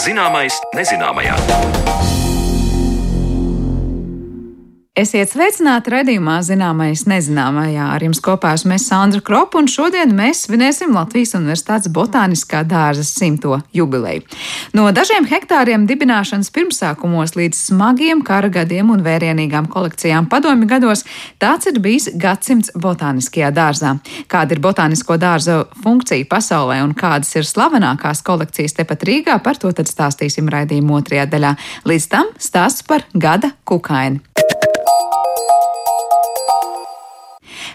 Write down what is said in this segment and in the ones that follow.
Zināmais nezināmajā. Esiet sveicināti redzējumā, zināmais nezināmajā. Ar jums kopā esmu Sandra Kropa, un šodien mēs svinēsim Latvijas Universitātes botāniskā dārza simto jubileju. No dažiem hektāriem dibināšanas pirmsākumos līdz smagiem kara gadiem un vērienīgām kolekcijām padomju gados tāds ir bijis gadsimts botāniskajā dārzā. Kāda ir botānisko dārza funkcija pasaulē un kādas ir slavenākās kolekcijas tepat Rīgā, par to tad stāstīsim raidījuma otrajā daļā. Līdz tam stāsts par gada kukaini.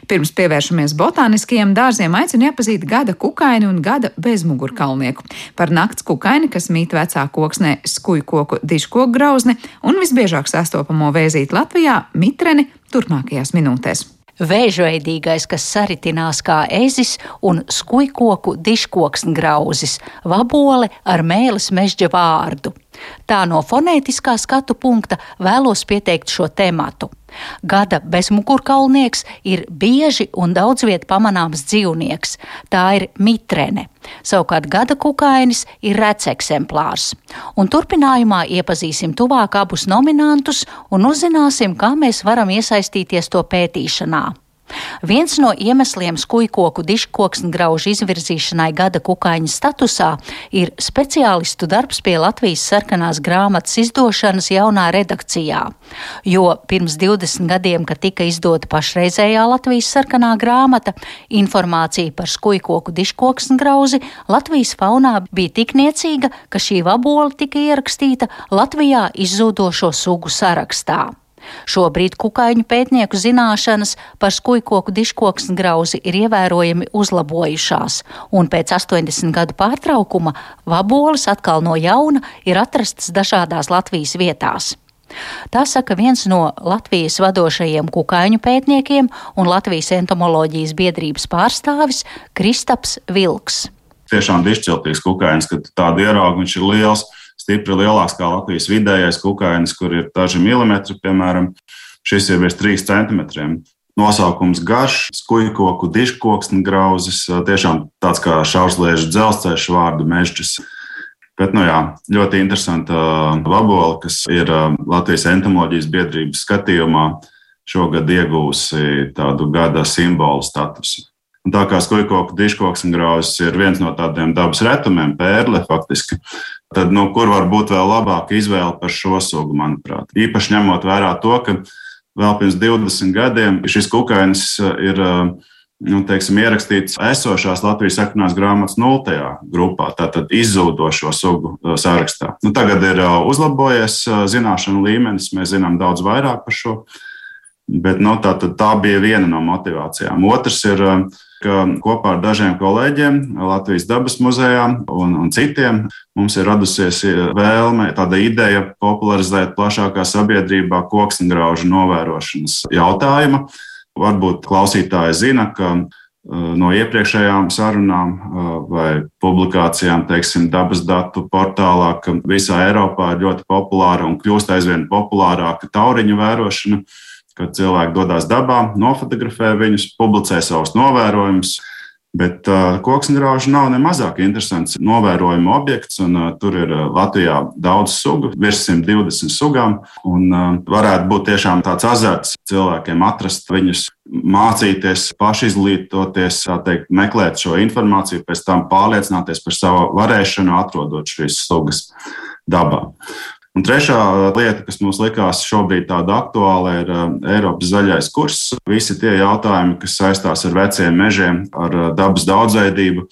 Pirms pievēršamies botāniskajiem dārziem, aicinu iepazīt gada kukaini un gada bezmugurkalnieku. Par nakts kukaini, kas mīt vecā koksnē, skujkoku, diškoku grauzni un visbiežāk sastopamo vēzīt Latvijā - mitreni turpmākajās minūtēs. Vēžveidīgais, kas saritinās kā ezis un skujkoku diškoks grauzis, vabole ar mēlis mežģa vārdu. Tā no fonētiskā skatu punkta vēlos pieteikt šo tematu. Gada bezmugurkaulnieks ir bieži un daudz viet pamanāms dzīvnieks. Tā ir mitrene. Savukārt gada kukainis ir rets eksemplārs. Un turpinājumā iepazīsim tuvāk abus nominantus un uzzināsim, kā mēs varam iesaistīties to pētīšanā. Viens no iemesliem skujkoku diškoksni graužu izvirzīšanai gada kukaiņa statusā ir speciālistu darbs pie Latvijas sarkanās grāmatas izdošanas jaunā redakcijā. Jo pirms 20 gadiem, kad tika izdota pašreizējā Latvijas sarkanā grāmata, informācija par skujkoku diškoksni grauzi Latvijas faunā bija tik niecīga, ka šī vabola tika ierakstīta Latvijā izzūdošo sugu sarakstā. Šobrīd kukaiņu pētnieku zināšanas par skujkoku diškoksni grauzi ir ievērojami uzlabojušās, un pēc 80 gadu pārtraukuma vaboles atkal no jauna ir atrastas dažādās Latvijas vietās. Tā saka viens no Latvijas vadošajiem kukaiņu pētniekiem un Latvijas entomoloģijas biedrības pārstāvis Kristaps Vilks. Tiešām dišciltīgs kukainis, kad tādu ieraugu viņš ir liels stipri lielāks kā Latvijas vidējais kukainis, kur ir daži milimetri, piemēram, šis ir virs 3 centimetriem. Nosaukums garš, skujkoku, diškoksni grauzis, tiešām tāds kā šausliežu dzelzceļš vārdu mežģis. Bet, nu jā, ļoti interesanta vabola, kas ir Latvijas entomoloģijas biedrības skatījumā, šogad iegūsi tādu gada simbolu statusu. Un tā kā skujkoku diškoks un grauzis ir viens no tādiem dabas retumiem, pērle faktiski, tad nu, kur var būt vēl labāka izvēle par šo sugu, manuprāt. Īpaši ņemot vērā to, ka vēl pirms 20 gadiem šis kukainis ir nu, teiksim, ierakstīts esošās Latvijas sarkanās grāmatas nultajā grupā, tātad izzūdošo sugu sarakstā. Nu, tagad ir uzlabojies zināšanu līmenis, mēs zinām daudz vairāk par šo. Bet nu, tā, tā bija viena no motivācijām. Otrs ir ka kopā ar dažiem kolēģiem Latvijas dabas muzejā un, un citiem mums ir radusies vēlme, tāda ideja popularizēt plašākā sabiedrībā koksnegraužu novērošanas jautājumu. Varbūt klausītāji zina, ka uh, no iepriekšējām sarunām uh, vai publikācijām, teiksim, dabas datu portālā, ka visā Eiropā ir ļoti populāra un kļūst aizvien populārāka tauriņu vērošana kad cilvēki dodas dabā, nofotografē viņus, publicē savus novērojumus. Bet uh, koksngrauža nav ne mazāk interesants novērojuma objekts, un uh, tur ir uh, Latvijā daudz sugu, virs 120 sugām. Un, uh, varētu būt tiešām tāds azarts cilvēkiem atrast viņus, mācīties, pašizglītoties, teikt, meklēt šo informāciju, pēc tam pārliecināties par savu varēšanu, atrodot šīs sugas dabā. Un trešā lieta, kas mums likās šobrīd tāda aktuāla, ir uh, Eiropas zaļais kurs. Visi tie jautājumi, kas saistās ar veciem mežiem, ar uh, dabas daudzveidību,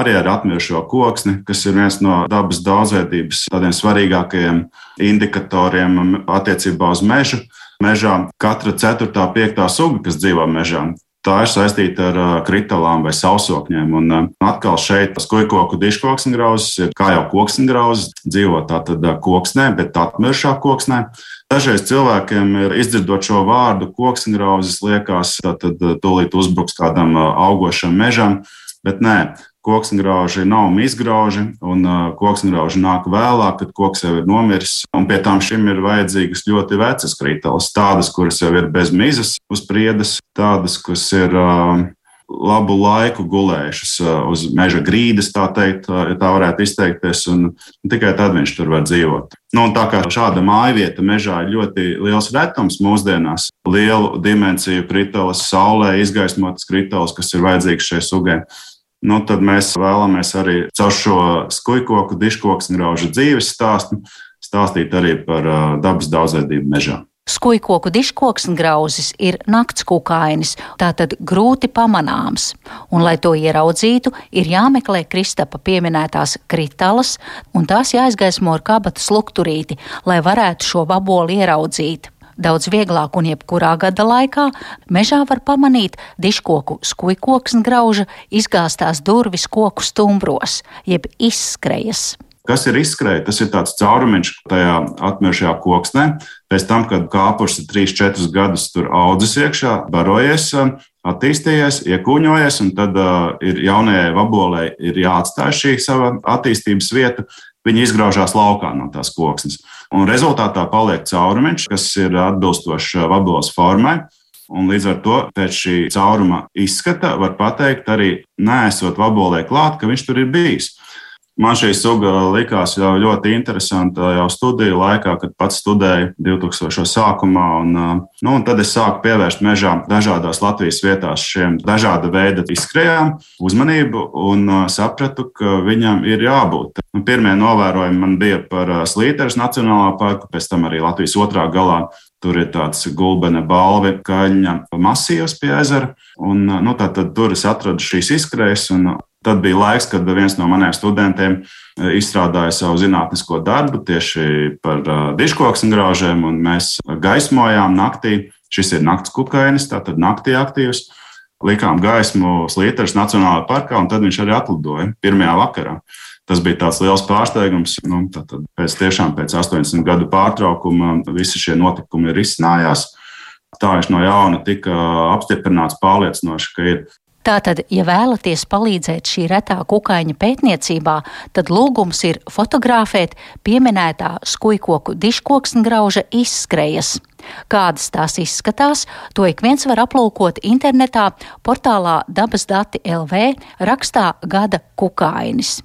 arī ar atmirušo koksni, kas ir viens no dabas daudzveidības tādiem svarīgākajiem indikatoriem attiecībā uz mežu. Mežā katra ceturtā, piektā suga, kas dzīvo mežā, Tā ir saistīta ar kritālām vai sausokņiem. Un atkal šeit skujkoku diškoksnegrauzes ir kā jau koksnegrauzes, dzīvo tātad koksnē, bet atmiršā koksnē. Dažreiz cilvēkiem ir izdzirdot šo vārdu koksnegrauzes, liekas, tad tūlīt uzbruks kādam augošam mežam. Bet nē, koksngrauži nav mizgrauži, un koksngrauži nāk vēlāk, kad koks jau ir nomiris. Un pie tam šim ir vajadzīgas ļoti vecas kritālas, tādas, kuras jau ir bez mizas uz priedes, tādas, kas ir labu laiku gulējušas uz meža grīdas, tā teikt, ja tā varētu izteikties, un, tikai tad viņš tur var dzīvot. Nu, tā kā šāda mājvieta mežā ir ļoti liels retums mūsdienās, lielu dimensiju kritālas, saulē izgaismotas kritālas, kas ir vajadzīgas šai sugai nu, tad mēs vēlamies arī caur šo skujkoku, diškoku un graužu dzīves stāstu stāstīt arī par dabas daudzveidību mežā. Skujkoku diškoks un grauzis ir nakts kukainis, tātad grūti pamanāms, un, lai to ieraudzītu, ir jāmeklē Kristapa pieminētās kritālas, un tās jāizgaismo ar kabatas lukturīti, lai varētu šo vaboli ieraudzīt daudz vieglāk un jebkurā gada laikā, mežā var pamanīt diškoku skujkoksni grauža izgāstās durvis koku stumbros, jeb izskrejas. Kas ir izskrējis? Tas ir tāds caurumiņš tajā atmirušajā koksnē. Pēc tam, kad kāpurs ir 3-4 gadus tur audzis iekšā, barojies, attīstījies, iekūņojies, un tad uh, ir jaunajai vabolei ir jāatstāj šī sava attīstības vieta. Viņi izgraužās laukā no tās koksnes. Un rezultātā paliek caurumiņš, kas ir atbilstošs vaboles formai. Un līdz ar to pēc šī cauruma izskata var pateikt, arī nesot vabolē klāt, ka viņš tur ir bijis. Man šī suga likās jau ļoti interesanta jau studiju laikā, kad pats studēju 2000. sākumā. Un, nu, un tad es sāku pievērst mežā dažādās Latvijas vietās šiem dažāda veida izskrējām uzmanību un sapratu, ka viņam ir jābūt. Un pirmie novērojumi man bija par Slīteres Nacionālā parku, pēc tam arī Latvijas otrā galā Tur ir tāds gulbene balvi, kaļņa masīvs pie ezera. Un, nu, tā, tad tur es atradu šīs izkrējas, un Tad bija laiks, kad viens no maniem studentiem e, izstrādāja savu zinātnisko darbu tieši par e, diškoksni graužiem, un mēs gaismojām naktī. Šis ir nakts kukainis, tātad naktī aktīvs. Likām gaismu Slīteres Nacionālajā parkā, un tad viņš arī atlidoja pirmajā vakarā. Tas bija tāds liels pārsteigums. Nu, tad pēc, tiešām, pēc 80 gadu pārtraukuma visi šie notikumi ir izcinājās. Tā viņš no jauna tika apstiprināts pārliecinoši, ka ir Tātad, ja vēlaties palīdzēt šī retā kukaiņa pētniecībā, tad lūgums ir fotografēt pieminētā skujkoku diškoksni grauža izskrejas. Kādas tās izskatās, to ik viens var aplūkot internetā portālā dabas dati LV rakstā gada kukainis.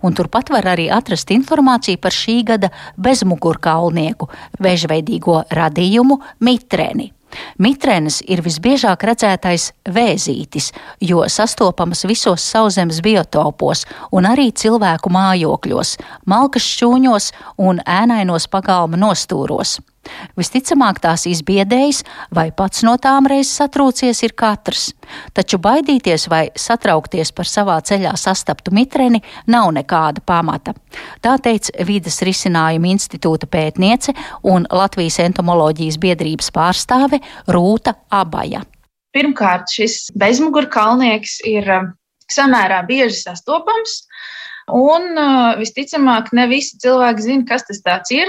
Un turpat var arī atrast informāciju par šī gada bezmugurkaulnieku, vežveidīgo radījumu mitreni. Mitrenes ir visbiežāk redzētais vēzītis, jo sastopamas visos sauszemes biotopos un arī cilvēku mājokļos, malkas šķūņos un ēnainos pagalma nostūros. Visticamāk, tās izbiedējis vai pats no tām reizes satrūcies ir katrs, taču baidīties vai satraukties par savā ceļā sastaptu mitreni nav nekāda pamata. Tā teica Vides risinājuma institūta pētniece un Latvijas entomoloģijas biedrības pārstāve Rūta Abaja. Pirmkārt, šis bezmugurkalnieks ir um, samērā bieži sastopams. Un uh, visticamāk, ne visi cilvēki zina, kas tas ir.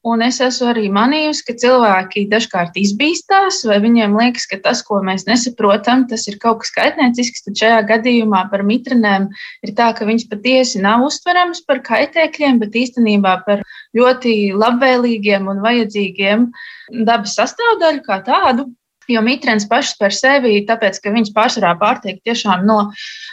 Un es esmu arī manījusi, ka cilvēki dažkārt izbīstās, vai viņiem liekas, ka tas, ko mēs nesaprotam, tas ir kaut kas kaitniecisks. Tad šajā gadījumā par mitrinēm ir tā, ka viņas patiesi nav uztveramas par kaitēkļiem, bet īstenībā par ļoti labvēlīgiem un vajadzīgiem dabas sastāvdaļu kā tādu. Jo mitrens pašas par sevi, tāpēc, ka viņas pārsvarā pārtiek tiešām no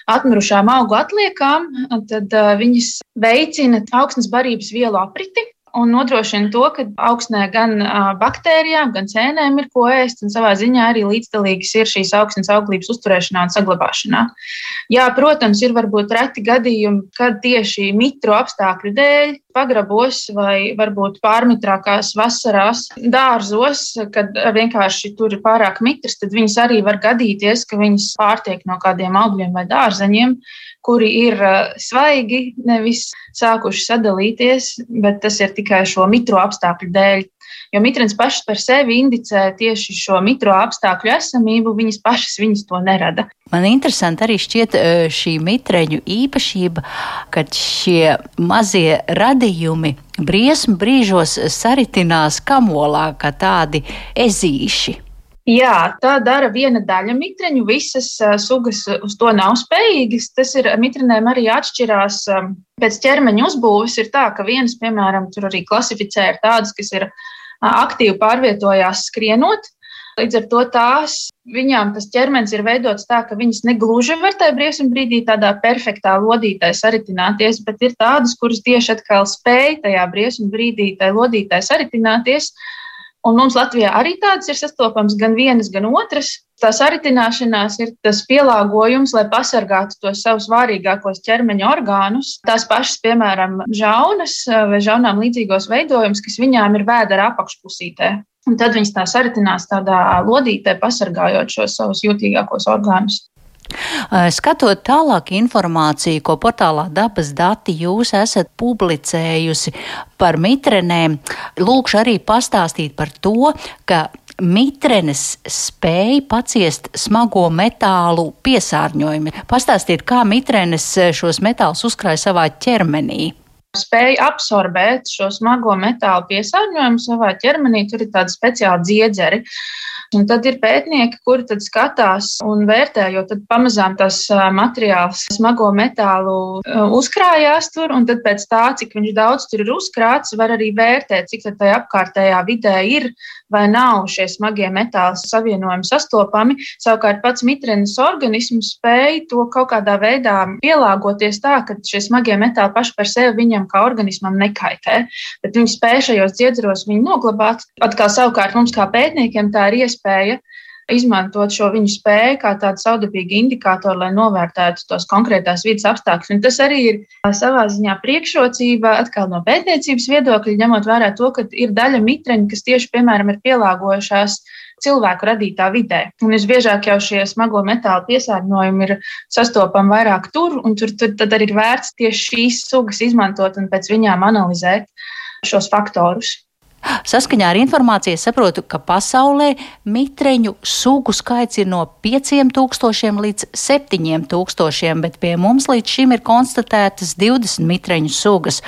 atmirušām augu atliekām, tad uh, viņas veicina augsnes barības vielu apriti, un nodrošina to, ka augsnē gan baktērijām, gan cēnēm ir ko ēst, un savā ziņā arī līdzdalīgas ir šīs augsnes auglības uzturēšanā un saglabāšanā. Jā, protams, ir varbūt reti gadījumi, kad tieši mitru apstākļu dēļ pagrabos vai varbūt pārmitrākās vasarās dārzos, kad vienkārši tur ir pārāk mitrs, tad viņas arī var gadīties, ka viņas pārtiek no kādiem augļiem vai dārzeņiem kuri ir svaigi, nevis sākuši sadalīties, bet tas ir tikai šo mitro apstākļu dēļ. Jo mitrens pašs par sevi indicē tieši šo mitro apstākļu esamību, viņas pašas viņas to nerada. Man interesanti arī šķiet šī mitreņu īpašība, kad šie mazie radījumi briesmu brīžos saritinās kamolā kā tādi ezīši. Jā, tā dara viena daļa mitreņu. Visas uh, sugas uz to nav spējīgas. Tas ir mitrenēm arī atšķirās um, pēc ķermeņa uzbūves. Ir tā, ka vienas, piemēram, tur arī klasificē ir tādas, kas ir uh, aktīvi pārvietojās skrienot. Līdz ar to tās viņām tas ķermenis ir veidots tā, ka viņas negluži var tajā briesmu brīdī tādā perfektā lodītē saritināties, bet ir tādas, kuras tieši atkal spēj tajā briesmu brīdī tajā lodītē saritināties. Un mums Latvijā arī tādas ir sastopamas gan vienas, gan otras. Tā saritināšanās ir tas pielāgojums, lai pasargātu tos savus vārīgākos ķermeņa orgānus. Tās pašas, piemēram, žaunas vai žaunām līdzīgos veidojumus, kas viņām ir vēdera apakšpusītē. Un tad viņas tā saritinās tādā lodītē, pasargājot šos savus jutīgākos orgānus. Skatot tālāk informāciju, ko portālā dabas dati jūs esat publicējusi par mitrenēm, lūkšu arī pastāstīt par to, ka mitrenes spēja paciest smago metālu piesārņojumu. Pastāstiet, kā mitrenes šos metālus uzkrāja savā ķermenī spēja absorbēt šo smago metālu piesārņojumu savā ķermenī. Tur ir tādi speciāli dziedzeri. Un tad ir pētnieki, kuri tad skatās un vērtē, jo tad pamazām tas materiāls smago metālu uzkrājās tur, un tad pēc tā, cik viņš daudz tur ir uzkrāts, var arī vērtēt, cik tad tajā apkārtējā vidē ir vai nav šie smagie metāli savienojumi sastopami. Savukārt pats mitrenes organisms spēja to kaut kādā veidā pielāgoties tā, ka šie smagie metāli paši par sevi viņam kā organismam nekaitē, bet viņi spēj šajos dziedzeros viņu noglabāt. Atkal savukārt mums kā pētniekiem tā ir iespēja izmantot šo viņu spēju kā tādu saudabīgu indikātoru, lai novērtētu tos konkrētās vidas apstākļus. Un tas arī ir savā ziņā priekšrocība atkal no pētniecības viedokļa, ņemot vērā to, ka ir daļa mitreņu, kas tieši, piemēram, ir pielāgojušās cilvēku radītā vidē. Un visbiežāk jau šie smago metālu piesārņojumi ir sastopami vairāk tur, un tur, tur tad arī ir vērts tieši šīs sugas izmantot un pēc viņām analizēt šos faktorus. Saskaņā ar informāciju saprotu, ka pasaulē mitreņu sugu skaits ir no 5000 līdz 7000, bet pie mums līdz šim ir konstatētas 20 mitreņu sugas.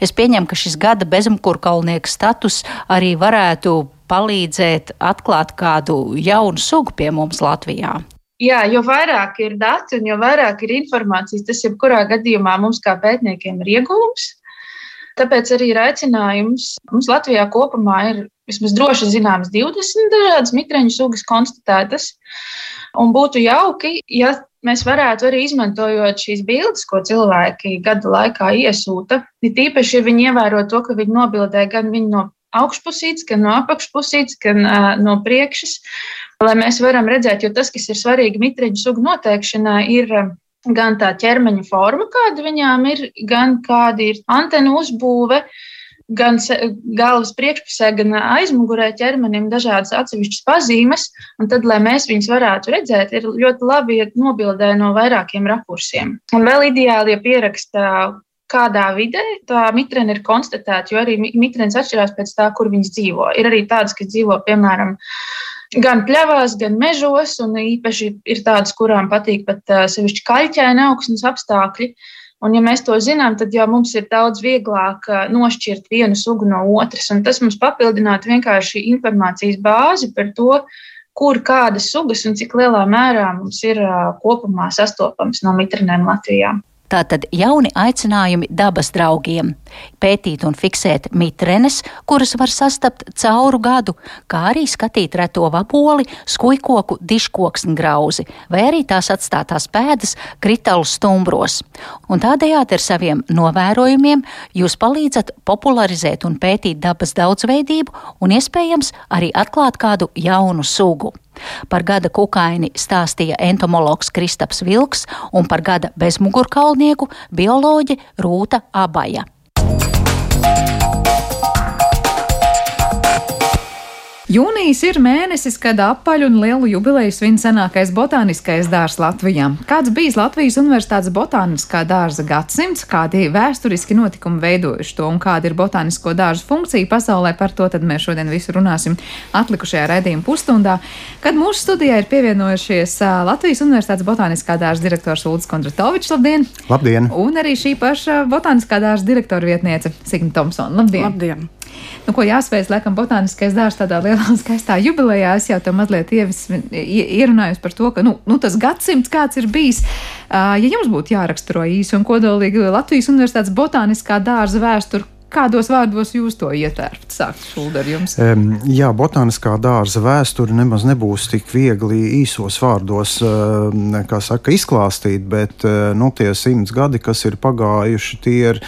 Es pieņemu, ka šis gada bezmkurkalnieka status arī varētu palīdzēt atklāt kādu jaunu sugu pie mums Latvijā. Jā, jo vairāk ir dati un jo vairāk ir informācijas, tas jebkurā gadījumā mums kā pētniekiem ir iegūms. Tāpēc arī ir aicinājums. Mums Latvijā kopumā ir vismaz droši zināmas 20 dažādas mitreņu sugas konstatētas. Un būtu jauki, ja mēs varētu arī izmantojot šīs bildes, ko cilvēki gada laikā iesūta, ir tīpaši, ja viņi ievēro to, ka viņi nobildē gan viņu no augšpusītes, gan no apakšpusītes, gan uh, no priekšas, lai mēs varam redzēt, jo tas, kas ir svarīgi mitreņu sugu noteikšanā, ir gan tā ķermeņa forma, kāda viņām ir, gan kāda ir antenu uzbūve, gan galvas priekšpusē, gan aizmugurē ķermenim dažādas atsevišķas pazīmes. Un tad, lai mēs viņus varētu redzēt, ir ļoti labi, ja nobildē no vairākiem rakursiem. Un vēl ideāli, ja pierakstā kādā vidē tā mitrene ir konstatēta, jo arī mitrenes atšķirās pēc tā, kur viņas dzīvo. Ir arī tādas, kas dzīvo, piemēram, gan pļavās, gan mežos, un īpaši ir tādas, kurām patīk pat sevišķi kaļķēna augsnes apstākļi. Un, ja mēs to zinām, tad jau mums ir daudz vieglāk nošķirt vienu sugu no otras. Tas mums papildinātu vienkārši informācijas bāzi par to, kur kādas sugas un cik lielā mērā mums ir kopumā sastopams no mitrinēm Latvijā. Tātad jauni aicinājumi dabas draugiem - pētīt un fiksēt mitrenes, kuras var sastapt cauru gadu, kā arī skatīt reto vaboli, skujkoku, diškoksni grauzi, vai arī tās atstātās pēdas kritālu stumbros. Un tādējādi ar saviem novērojumiem jūs palīdzat popularizēt un pētīt dabas daudzveidību un iespējams arī atklāt kādu jaunu sugu. Par gada kukaini stāstīja entomologs Kristaps Vilks un par gada bezmugurkaulnieku bioloģe Rūta Abaja. Jūnijas ir mēnesis, kad apaļu un lielu jubileju svin senākais botāniskais dārzs Latvijā. Kāds bijis Latvijas Universitātes botāniskā dārza gadsimts, kādi vēsturiski notikumi veidojuši to un kāda ir botānisko dārzu funkcija pasaulē, par to tad mēs šodien visu runāsim atlikušajā raidījuma pusstundā, kad mūsu studijā ir pievienojušies Latvijas Universitātes botāniskā dārza direktors Ulris Kondratovičs. Labdien! Labdien! Un arī šī paša botāniskā dārza direktora vietniece Signa Thompsona. Labdien! Labdien. Nu, ko jāsveic, laikam, botāniskais dārzs tādā lielā skaistā jubilejā. Es jau tam mazliet ievis, ierunājos par to, ka, nu, nu tas gadsimts kāds ir bijis. Ja jums būtu jāraksturo īsi un kodolīgi Latvijas Universitātes botāniskā dārza vēsture, Kādos vārdos jūs to ietērpt? Sākt šulder jums. Um, jā, botāniskā dārza vēsture nemaz nebūs tik viegli īsos vārdos, kā saka, izklāstīt, bet uh, nu, tie simts gadi, kas ir pagājuši, tie ir,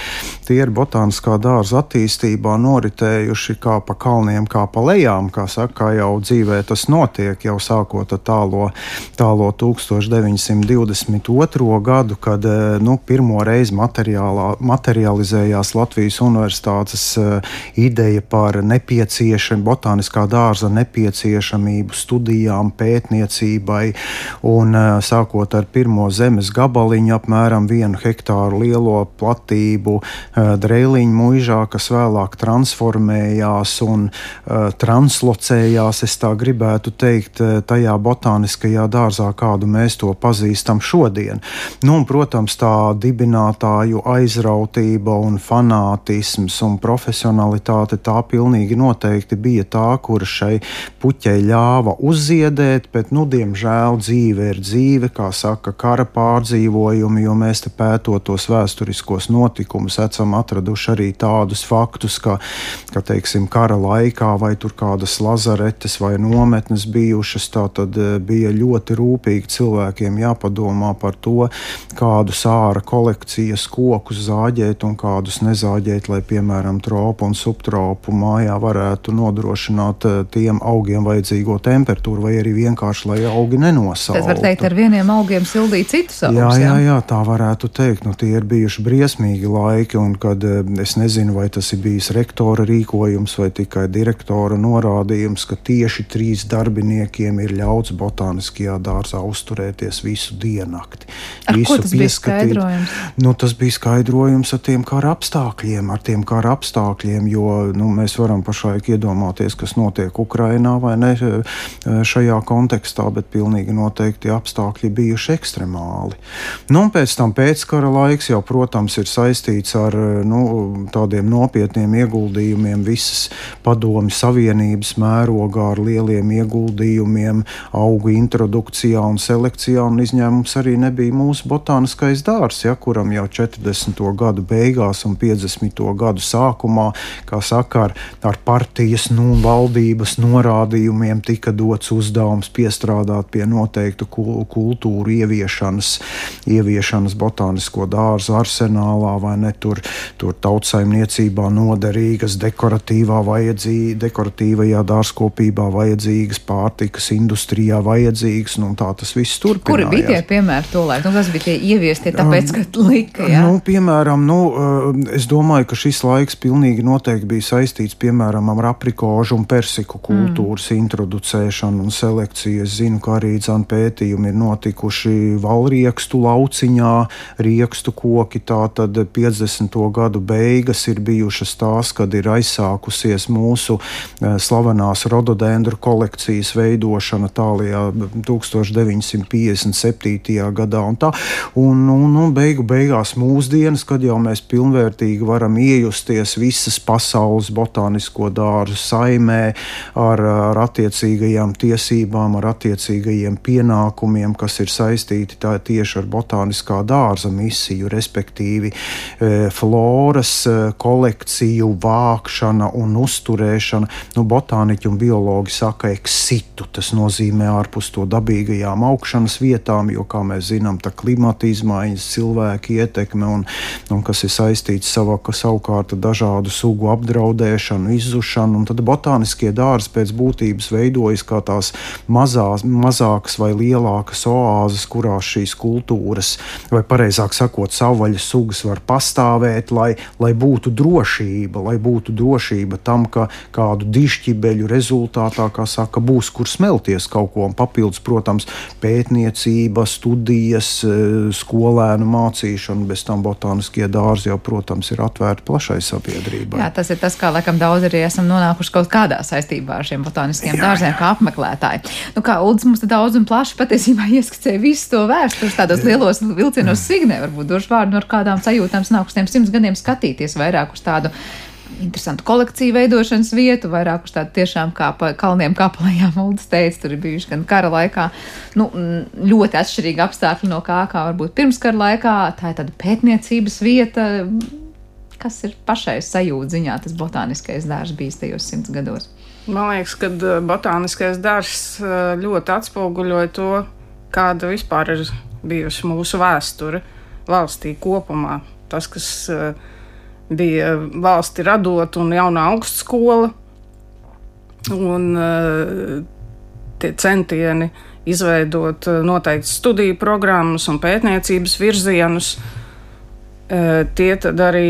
tie ir botāniskā dārza attīstībā noritējuši kā pa kalniem, kā pa lejām, kā saka, kā jau dzīvē tas notiek, jau sākot ar tālo, tālo 1922. gadu, kad uh, nu, pirmo reizi materializējās Latvijas universitātes universitātes eh, ideja par nepieciešamību, botāniskā dārza nepieciešamību studijām, pētniecībai. Un, eh, sākot ar pirmo zemes gabaliņu, apmēram vienu hektāru lielo platību, eh, dreiliņu mūžā, kas vēlāk transformējās un translocējās, es tā gribētu teikt, tajā botāniskajā dārzā, kādu mēs to pazīstam šodien. Nu, un, protams, tā dibinātāju aizrautība un fanātisms prasmes un profesionalitāte tā pilnīgi noteikti bija tā, kur šai puķei ļāva uzziedēt, bet, nu, diemžēl dzīve ir dzīve, kā saka, kara pārdzīvojumi, jo mēs te pētot tos vēsturiskos notikumus, esam atraduši arī tādus faktus, ka, ka teiksim, kara laikā vai tur kādas lazaretes vai nometnes bijušas, tā tad eh, bija ļoti rūpīgi cilvēkiem jāpadomā par to, kādus ārā kolekcijas kokus zāģēt un kādus nezāģēt, lai piemēram, tropu un subtropu mājā varētu nodrošināt eh, tiem augiem vajadzīgo temperatūru, vai arī vienkārši, lai augi nenosaukt. Tas var teikt, ar vieniem augiem sildīt citus augus. Jā, jā, jā, tā varētu teikt. Nu, tie ir bijuši briesmīgi laiki, un kad eh, es nezinu, vai tas ir bijis rektora rīkojums vai tikai direktora norādījums, ka tieši trīs darbiniekiem ir ļauts botāniskajā dārzā uzturēties visu diennakti. Ar visu tas pieskatīt. bija skaidrojums? Nu, tas bija skaidrojums ar tiem kara apstākļiem, ar tiem kara apstākļiem, jo nu, mēs varam pašlaik iedomāties, kas notiek Ukrajinā vai ne šajā kontekstā, bet pilnīgi noteikti apstākļi bijuši ekstremāli. Nu, pēc tam pēckara laiks jau, protams, ir saistīts ar nu, tādiem nopietniem ieguldījumiem visas padomju savienības mērogā ar lieliem ieguldījumiem augu introdukcijā un selekcijā, un izņēmums arī nebija mūsu botāniskais dārs, ja, kuram jau 40. gadu beigās un 50. gadu gadu sākumā, kā saka, ar, ar partijas nu, valdības norādījumiem tika dots uzdevums piestrādāt pie noteiktu kultūru ieviešanas, ieviešanas botānisko dārzu arsenālā vai ne tur, tur tautsaimniecībā noderīgas, dekoratīvā vajadzī, dekoratīvajā dārzkopībā vajadzīgas, pārtikas industrijā vajadzīgas, nu tā tas viss turpinājās. Kuri bija tie piemēri to laiku? Nu, kas bija tie ieviestie tāpēc, ka lika? Jā? Nu, piemēram, nu, eh, es domāju, ka šis laiks pilnīgi noteikti bija saistīts piemēram ar aprikožu un persiku kultūras mm. introducēšanu un selekciju. Es zinu, ka arī dzan pētījumi ir notikuši valriekstu lauciņā, riekstu koki. Tātad 50. gadu beigas ir bijušas tās, kad ir aizsākusies mūsu e, slavenās rododendru kolekcijas veidošana tālajā 1957. gadā. Un, tā, un, un, un beigu beigās mūsdienas, kad jau mēs pilnvērtīgi varam iejust iejusties visas pasaules botānisko dārzu saimē ar, ar attiecīgajām tiesībām, ar attiecīgajiem pienākumiem, kas ir saistīti tieši ar botāniskā dārza misiju, respektīvi e, floras e, kolekciju vākšana un uzturēšana. Nu, botāniķi un biologi saka eksitu, tas nozīmē ārpus to dabīgajām augšanas vietām, jo, kā mēs zinām, tā klimata izmaiņas, cilvēka ietekme un, un kas ir saistīts savā, savukārt savukārt dažādu sugu apdraudēšanu, izzušanu, un tad botāniskie dārzi pēc būtības veidojas kā tās mazās, mazākas vai lielākas oāzes, kurās šīs kultūras, vai pareizāk sakot, savvaļas sugas var pastāvēt, lai, lai būtu drošība, lai būtu drošība tam, ka kādu dišķibeļu rezultātā, kā saka, būs kur smelties kaut ko, un papildus, protams, pētniecība, studijas, eh, skolēnu mācīšana, bez tam botāniskie dārzi jau, protams, ir atvērti plašai šai sabiedrībai. Jā, tas ir tas, kā laikam daudz arī esam nonākuši kaut kādā saistībā ar šiem botāniskiem dārziem, kā apmeklētāji. Nu, kā Ulds mums daudz un plaši patiesībā ieskicēja visu to vēstures tādos jā. lielos vilcienos signē, varbūt došu vārdu no kādām sajūtām nākusiem simts gadiem skatīties vairāk uz tādu interesantu kolekciju veidošanas vietu, vairāk uz tādu tiešām kā pa kalniem kāpalējām Uldis teica, tur ir bijuši gan kara laikā, nu, ļoti atšķirīgi apstākļi no kā, kā varbūt pirms kara laikā, tā ir tāda pētniecības vieta, kas ir pašai sajūta ziņā tas botāniskais dārzs bijis tajos simts gados. Man liekas, ka eh, botāniskais dārzs eh, ļoti atspoguļoja to, kāda vispār ir bijusi mūsu vēsture valstī kopumā. Tas, kas uh, bija valsti radot un jauna augstskola. Un, tie centieni izveidot noteikti studiju programmas un pētniecības virzienus. Uh, tie tad arī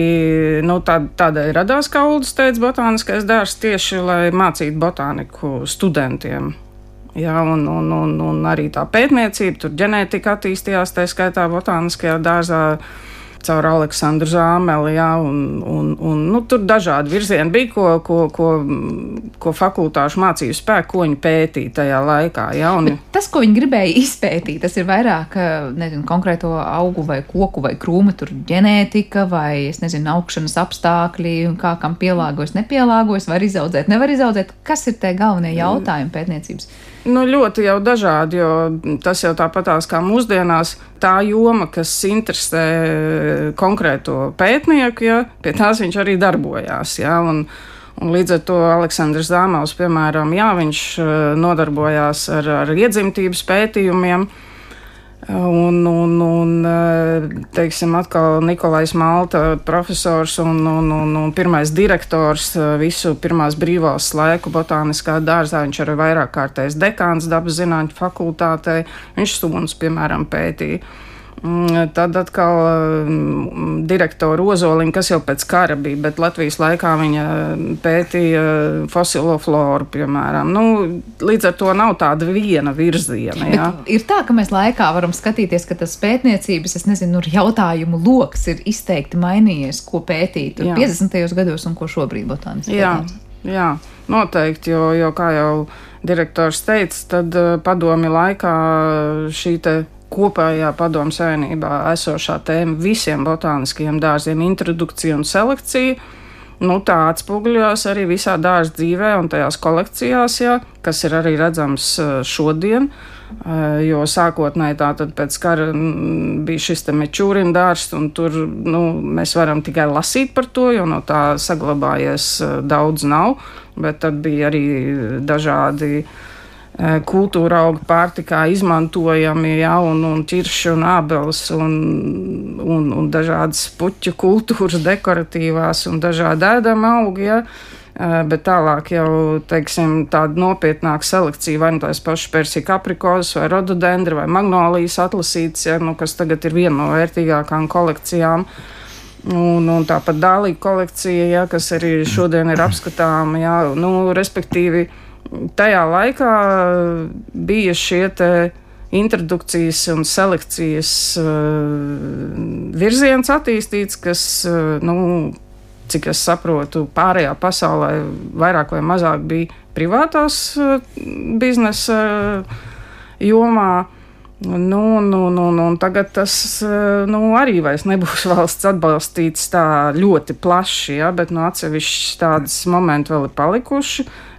nu, tā, tādēļ radās, kā Ulas teica, botāniskais dārzs tieši lai mācītu botāniku studentiem. Jā, un, un, un, un arī tā pētniecība, tur ģenētika attīstījās, tā skaitā botāniskajā dārzā. Uh, caur Aleksandru Zāmeli. Jā, un, un, un, nu, tur dažādi virzieni bija, ko, ko, ko, ko fakultāšu mācību spēku, ko viņi pētīja tajā laikā. Jā, un... Bet tas, ko viņi gribēja izpētīt, tas ir vairāk nezinu, konkrēto augu vai koku vai krūmu ģenētika vai nezinu, augšanas apstākļi, kā kam pielāgojas, nepielāgojas, var izaudzēt, nevar izaudzēt. Kas ir tie galvenie jautājumi pētniecības? Nu, ļoti jau dažādi, jo tas jau tāpatās kā mūsdienās, tā joma, kas interesē konkrēto pētnieku, ja, pie tās viņš arī darbojās. Ja, un, un līdz ar to Aleksandrs Zāmels, piemēram, jā, viņš eh, nodarbojās ar, ar iedzimtības pētījumiem. Un, un, un teiksim, atkal Nikolais Malta, profesors un, un, un, un pirmais direktors visu pirmās brīvās laiku botāniskā dārzā. Viņš arī vairāk kārtējs dekāns dabas zinātņu fakultātē. Viņš suns, piemēram, pētīja. Mm, tad atkal mm, direktora Ozoliņa, kas jau pēc kara bija, bet Latvijas laikā viņa pētīja fosilo floru, piemēram. Nu, līdz ar to nav tāda viena virziena. Ja? Ir tā, ka mēs laikā varam skatīties, ka tas pētniecības, es nezinu, nu, jautājumu lokus ir izteikti mainījies, ko pētīt 50. gados un ko šobrīd botāniski. Jā, jā, noteikti, jo, jo kā jau direktors teica, tad eh, padomi laikā šī te kopējā padomu savienībā esošā tēma visiem botāniskajiem dārziem - introdukcija un selekcija. Nu, tā atspoguļojās arī visā dārza dzīvē un tajās kolekcijās, jā, kas ir arī redzams šodien. Jo sākotnēji tā tad pēc kara bija šis te mečūrina dārzs, un tur nu, mēs varam tikai lasīt par to, jo no tā saglabājies daudz nav, bet tad bija arī dažādi uh, kultūra auga pārtikā izmantojami, ja, un, un ķirši un ābeles un, un, un dažādas puķu kultūras dekoratīvās un dažādi ēdama augi. Ja. Bet tālāk jau teiksim, tāda nopietnāka selekcija, vai nu tās pašas persika aprikozes, vai rododendri, vai magnolijas atlasītas, ja, nu, kas tagad ir viena no vērtīgākām kolekcijām. Un, un tāpat dālīga kolekcija, ja, kas arī šodien ir apskatāma, ja, nu, respektīvi, uh, tajā laikā bija šie introdukcijas un selekcijas uh, virziens attīstīts, kas, uh, nu, cik es saprotu, pārējā pasaulē vairāk vai mazāk bija privātās uh, biznesa jomā. Nu, nu, nu, nu, tagad tas nu, arī nebūs valsts atbalstīts tā ļoti plaši, ja, bet nu, atsevišķi tādas momenti vēl ir palikuši. Uh,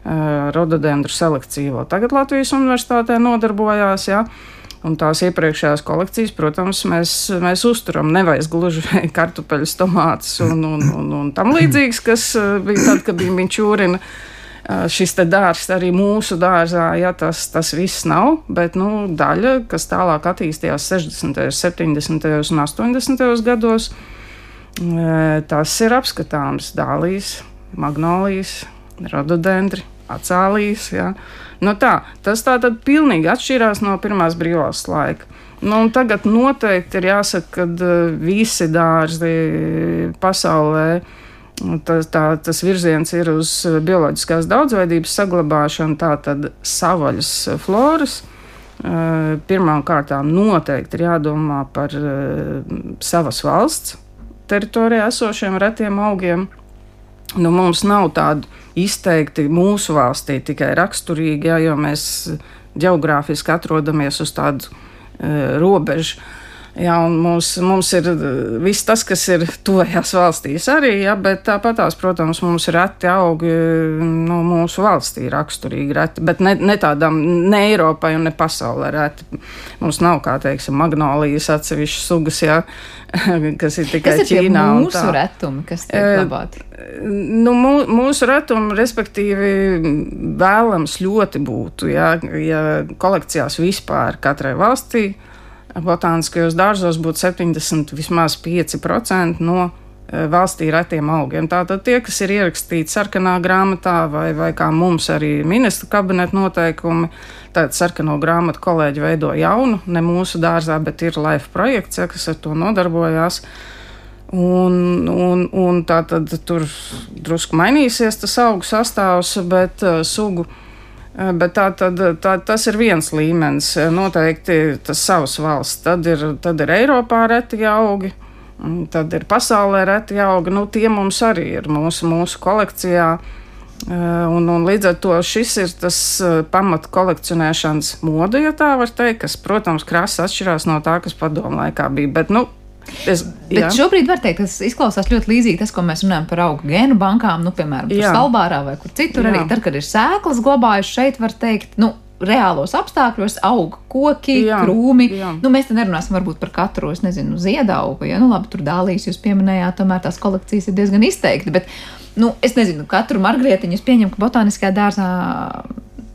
rododendru selekcija vēl tagad Latvijas universitātē nodarbojās. Ja. Un tās iepriekšējās kolekcijas, protams, mēs, mēs uzturam nevis gluži kartupeļus, tomātus un, un, un, un tam līdzīgas, kas bija tad, kad bija minčūrina. Uh, šis dārsts arī mūsu dārzā, ja tas, tas viss nav, bet nu, daļa, kas tālāk attīstījās 60., 70. un 80. gados, tas ir apskatāms dālīs, magnolijas, rododendri, acālijas. Ja. Nu tā, tas tā tad pilnīgi atšķirās no pirmās brīvās laika. Nu, tagad noteikti ir jāsaka, ka visi dārzi pasaulē ir Tas, tā, tas virziens ir uz bioloģiskās daudzveidības saglabāšanu, tātad savaļas floras. Eh, Pirmkārt, noteikti ir jādomā par eh, savas valsts teritorijā esošiem retiem augiem. Nu, mums nav tādu izteikti mūsu valstī tikai raksturīgi, ja, jo mēs geogrāfiski atrodamies uz tādu uh, robežu. Un mums, mums ir viss tas, kas ir tuvajās valstīs arī, jā, bet tāpat tās, protams, mums ir reti augi nu, mūsu valstī raksturīgi reti, bet ne, ne tādām, ne Eiropai un ne pasaulē reti. Mums nav, kā teiksim, magnolijas atsevišķas sugas, jā, kas ir tikai kas ir Ķīnā. Mūsu retumi, kas tiek glabāti. Nu, mūsu retumi, respektīvi, vēlams ļoti būtu, ja, ja kolekcijās vispār katrai valstī botāniskajos dārzos būtu 70 vismaz 5% no e, valstī retiem augiem. Tātad tie, kas ir ierakstīti sarkanā grāmatā, vai, vai kā mums arī ministra kabineta noteikumi, tad sarkano grāmatu kolēģi veido jaunu, ne mūsu dārzā, bet ir LIFE projekts, ja, kas ar to nodarbojās. Un, un, un tā tad tur drusku mainīsies tas augu sastāvs, bet uh, sugu uh, bet tā, tad, tā, tas ir viens līmenis. Eh, noteikti tas savs valsts. Tad ir, tad ir Eiropā reti augi, tad ir pasaulē reti augi. Nu, tie mums arī ir mūsu, mūsu kolekcijā. Eh, un, un līdz ar to šis ir tas pamata kolekcionēšanas mode, ja tā var teikt, kas, protams, krāsa atšķirās no tā, kas padomu laikā bija. Bet, nu, Es, Bet jā. šobrīd var teikt, tas izklausās ļoti līdzīgi tas, ko mēs runājam par augu gēnu bankām, nu, piemēram, Svalbārā vai kur citur. Jā. Arī tad, kad ir sēklas glabājušas, šeit var teikt, nu, reālos apstākļos aug koki, jā, krūmi. Jā. Nu, mēs te nerunāsim varbūt par katru, es nezinu, ziedaugu. Ja? Nu, labi, tur dālīs jūs pieminējāt, tomēr tās kolekcijas ir diezgan izteikti. Bet, nu, es nezinu, katru margrietiņu es pieņemu, ka botāniskajā dārzā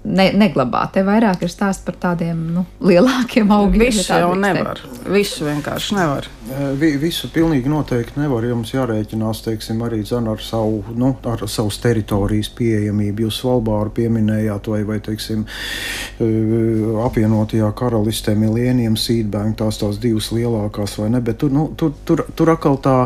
ne, neglabā. Te vairāk ir stāsts par tādiem nu, lielākiem augiem. Visu ja jau nevar. Visu vienkārši nevar. Vi, visu pilnīgi noteikti nevar. Jums jārēķinās teiksim, arī ar savu, nu, ar savas teritorijas pieejamību. Jūs Svalbāru pieminējāt, vai, vai teiksim, apvienotajā karalistē Millennium Seedbank, tās tās divas lielākās, vai ne? Bet tur, nu, tur, tur, tur atkal tā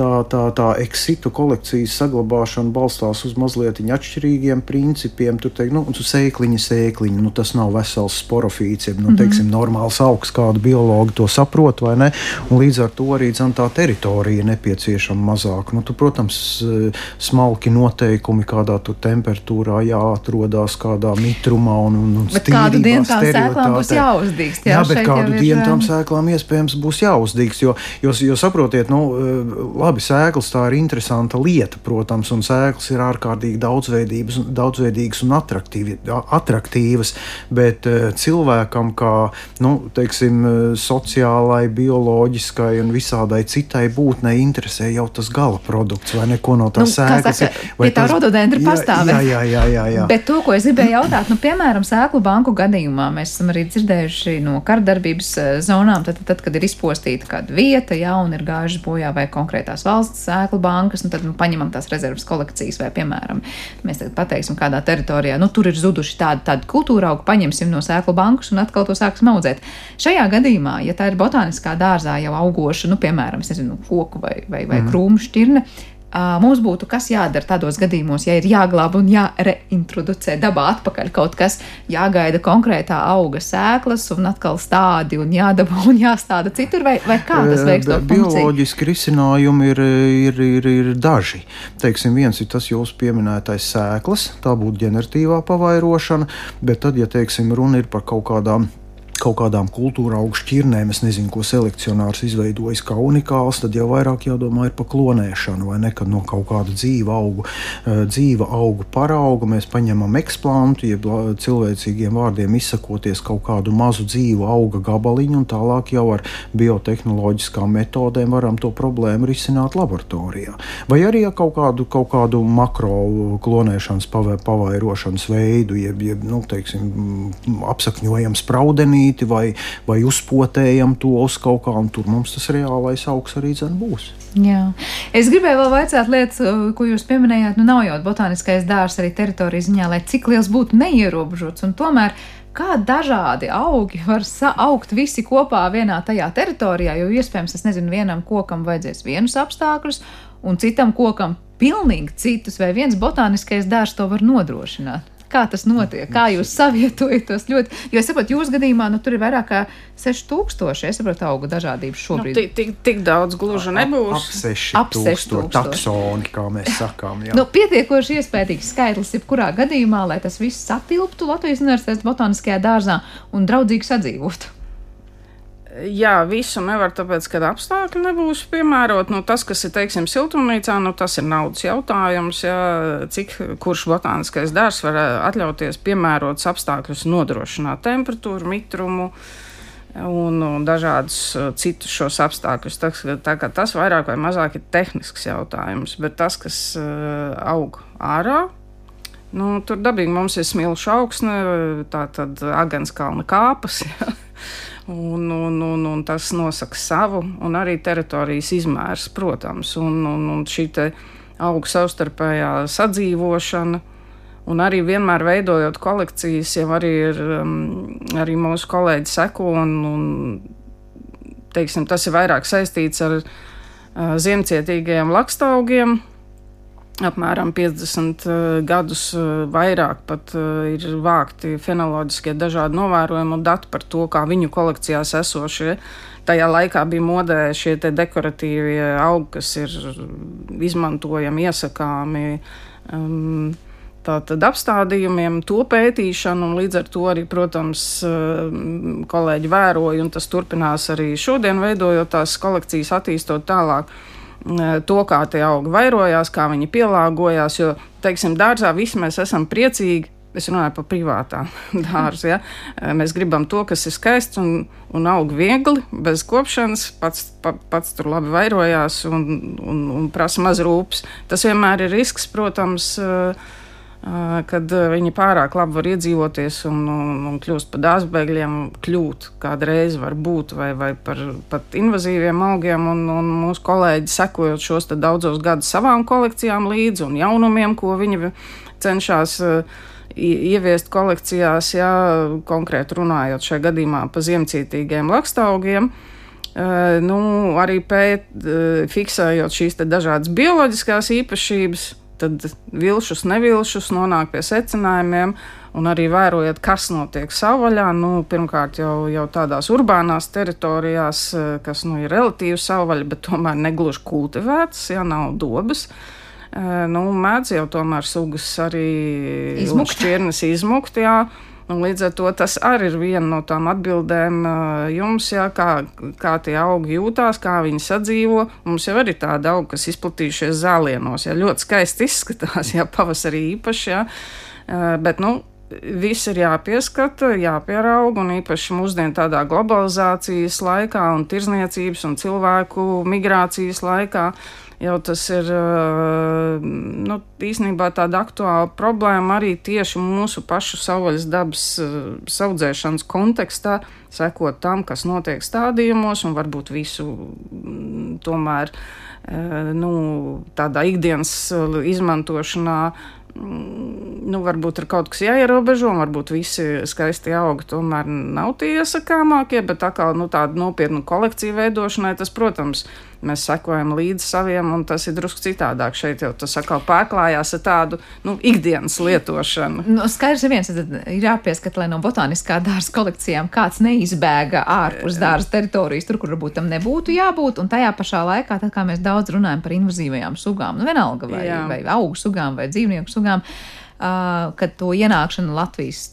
tā, tā, tā eksitu kolekcijas saglabāšana balstās uz mazliet atšķirīgiem principiem. Tur teikt, nu, sēkliņa, sēkliņa, nu, tas nav vesels sporofīts, jeb, nu, teiksim, mm -hmm. normāls augs, kādu biologi to saprot, vai ne? Un līdz ar to arī dzan, tā teritorija nepieciešama mazāk. Nu, tu, protams, smalki noteikumi, kādā tur temperatūrā jāatrodas, kādā mitrumā un, un, un bet kādu dienu tām sēklām būs jāuzdīgst. Jā, jā bet kādu dienu tām sēklām iespējams būs jāuzdīgst, jo, jo, jo saprotiet, nu, labi, sēklas tā ir interesanta lieta, protams, un sēklas ir ārkārtīgi daudzveidīgas un attraktīvas, bet eh, cilvēkam, kā nu, teiksim, sociālai, bioloģiskai un visādai citai būtnei, interesē jau tas gala produkts vai neko no tās nu, sēklas. Saka, vai tā tas... rododendra pastāv? Jā, jā, jā, jā, jā. Bet to, ko es gribēju jautāt, nu, piemēram, sēklu banku gadījumā mēs esam arī dzirdējuši no kardarbības eh, zonām, tad, tad, kad ir izpostīta kāda vieta, jā, un ir gājušas bojā vai konkrētā tās valsts sēklu bankas, un tad nu, paņemam tās rezerves kolekcijas, vai, piemēram, mēs tagad pateiksim, kādā teritorijā, nu, tur ir zuduši tādi, tādi kultūra augi, paņemsim no sēklu bankas un atkal to sāksim audzēt. Šajā gadījumā, ja tā ir botāniskā dārzā jau augoša, nu, piemēram, nezinu, koku vai, vai, vai mm. krūmu šķirne, mums būtu kas jādara tādos gadījumos, ja ir jāglāb un jāreintroducē dabā atpakaļ kaut kas, jāgaida konkrētā auga sēklas un atkal stādi un jādabū un jāstāda citur, vai, vai kā tas veiks to? Bioloģiski risinājumi ir, ir, ir, ir daži. Teiksim, viens ir tas jūsu pieminētais sēklas, tā būtu ģeneratīvā pavairošana, bet tad, ja teiksim, runa ir par kaut kādām kaut kādām kultūra augstu šķirnēm, es nezinu, ko selekcionārs izveidojis kā unikāls, tad jau vairāk jādomā par klonēšanu vai nekad no kaut kāda dzīva augu, eh, dzīva augu parauga. Mēs paņemam eksplantu, jeb cilvēcīgiem vārdiem izsakoties kaut kādu mazu dzīvu auga gabaliņu, un tālāk jau ar biotehnoloģiskām metodēm varam to problēmu risināt laboratorijā. Vai arī ar kaut kādu, kaut kādu makro klonēšanas pavairošanas veidu, jeb, jeb nu, teiksim, apsakņojam spraudenī zīmīti vai, vai uzpotējam to uz kaut kā, un tur mums tas reālais augs arī būs. Jā. Es gribēju vēl vaicāt lietas, ko jūs pieminējāt. Nu, nav jau botāniskais dārzs arī teritorijas ziņā, lai cik liels būtu neierobežots. Tomēr kā dažādi augi var augt visi kopā vienā tajā teritorijā, jo iespējams, es nezinu, vienam kokam vajadzēs vienus apstākļus, un citam kokam pilnīgi citus, vai viens botāniskais dārzs to var nodrošināt. Kā tas notiek? Kā jūs savietojat tos ļoti? Jo es saprotu, jūsu gadījumā nu, tur ir vairāk kā 6000. Es saprotu, auga dažādības nu, šobrīd. Nu, tik, tik, tik daudz gluži nebūs. Ap 6000 taksoni, kā mēs sakām. Jā. Nu, pietiekoši iespējams skaitlis jebkurā gadījumā, lai tas viss satilptu Latvijas Universitātes botāniskajā dārzā un draudzīgi sadzīvotu. Jā, visu nevar, tāpēc, ka apstākļi nebūs piemēroti. Nu, tas, kas ir, teiksim, siltumnīcā, nu, tas ir naudas jautājums. Jā, cik kurš botāniskais dārzs var atļauties piemērotus apstākļus, nodrošināt temperatūru, mitrumu un, un dažādus citus šos apstākļus. Tā, tā, tas vairāk vai mazāk ir tehnisks jautājums, bet tas, kas aug ārā, nu, tur dabīgi mums ir smilšu augsne, tā tad agenskalna kāpas. Jā un, un, un, un tas nosaka savu, un arī teritorijas izmērs, protams, un, un, un šī auga savstarpējā sadzīvošana. Un arī vienmēr veidojot kolekcijas, jau arī, ir, um, arī mūsu kolēģi seko, un, un teiksim, tas ir vairāk saistīts ar uh, ziemcietīgajiem lakstaugiem, apmēram 50 uh, eh, gadus uh, vairāk pat uh, ir vākti fenoloģiskie dažādi novērojumi un dati par to, kā viņu kolekcijās esošie. Tajā laikā bija modē šie dekoratīvie augi, kas ir izmantojami, iesakāmi. Um, Tātad apstādījumiem, to pētīšanu, un līdz ar to arī, protams, kolēģi vēroja, un tas turpinās arī šodien, veidojot tās kolekcijas, attīstot tālāk. Uh, to, kā tie augi vairojās, kā viņi pielāgojās. Jo, teiksim, dārzā visi mēs esam priecīgi. Es runāju par privātā dārzu. Ja? Mēs gribam to, kas ir skaists un, un aug viegli, bez kopšanas, pats, pa, pats tur labi vairojās un, un, un prasa maz rūpes. Tas vienmēr ir risks, protams. Uh, kad viņi pārāk labi var iedzīvoties un, un, un kļūst par dārzbēgļiem, kļūt kādreiz var būt vai, vai par pat invazīviem augiem. Un, un mūsu kolēģi sekojot šos daudzos gadus savām kolekcijām līdzi un jaunumiem, ko viņi cenšas ieviest kolekcijās, jā, konkrēti runājot šajā gadījumā par ziemcietīgiem lakstaugiem. Nu, arī pēt, fiksējot šīs dažādas bioloģiskās īpašības, tad vilšus, nevilšus nonāk pie secinājumiem. Un arī vērojot, kas notiek savvaļā, nu, pirmkārt jau, jau tādās urbānās teritorijās, eh, kas nu, ir relatīvi savvaļa, bet tomēr negluži kultivētas, ja nav dobas. Eh, nu, mēdz jau tomēr sugas arī izmukt. šķirnes izmukt. Jā. Un līdz ar to tas arī ir viena no tām atbildēm jums, jā, kā, kā tie augi jūtās, kā viņi sadzīvo. Mums jau ir tādi augi, kas izplatījušies zālienos, jā, ļoti skaisti izskatās, jā, pavasarī īpaši, jā. Bet, nu, viss ir jāpieskata, jāpierauga, un īpaši mūsdienu tādā globalizācijas laikā un tirzniecības un cilvēku migrācijas laikā jau tas ir nu, īstenībā tāda aktuāla problēma arī tieši mūsu pašu savvaļas dabas saudzēšanas kontekstā, sekot tam, kas notiek stādījumos, un varbūt visu tomēr nu, tādā ikdienas izmantošanā nu, varbūt ir kaut kas jāierobežo, un varbūt visi skaisti augi tomēr nav tie iesakāmākie, bet tā kā nu, tāda nopietna kolekcija veidošanai, tas, protams, ir mēs sekojam līdzi saviem, un tas ir drusku citādāk. Šeit jau tas atkal pārklājās ar tādu nu, ikdienas lietošanu. Nu, skaidrs, viens ir jāpieskata, lai no botāniskā dārza kolekcijām kāds neizbēga ārpus dārza teritorijas, tur, kur varbūt tam nebūtu jābūt, un tajā pašā laikā, tad kā mēs daudz runājam par invazīvajām sugām, nu vienalga vai, Jā. vai augu sugām vai dzīvnieku sugām. Uh, kad to ienākšanu Latvijas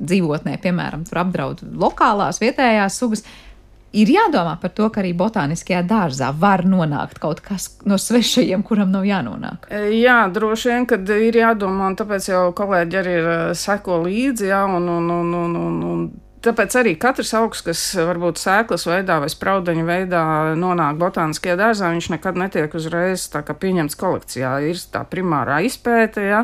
dzīvotnē, piemēram, apdraud lokālās, vietējās sugas, uh, ir jādomā par to, ka arī botāniskajā dārzā var nonākt kaut kas no svešajiem, kuram nav jānonāk. E, jā, droši vien, kad ir jādomā, un tāpēc jau kolēģi arī ir e, seko līdzi, jā, un, un, un, un, un, un Tāpēc arī katrs augs, kas varbūt sēklas veidā vai spraudeņa veidā nonāk botāniskajā dārzā, viņš nekad netiek uzreiz pieņemts kolekcijā. Ir tā primārā izpēte, ja,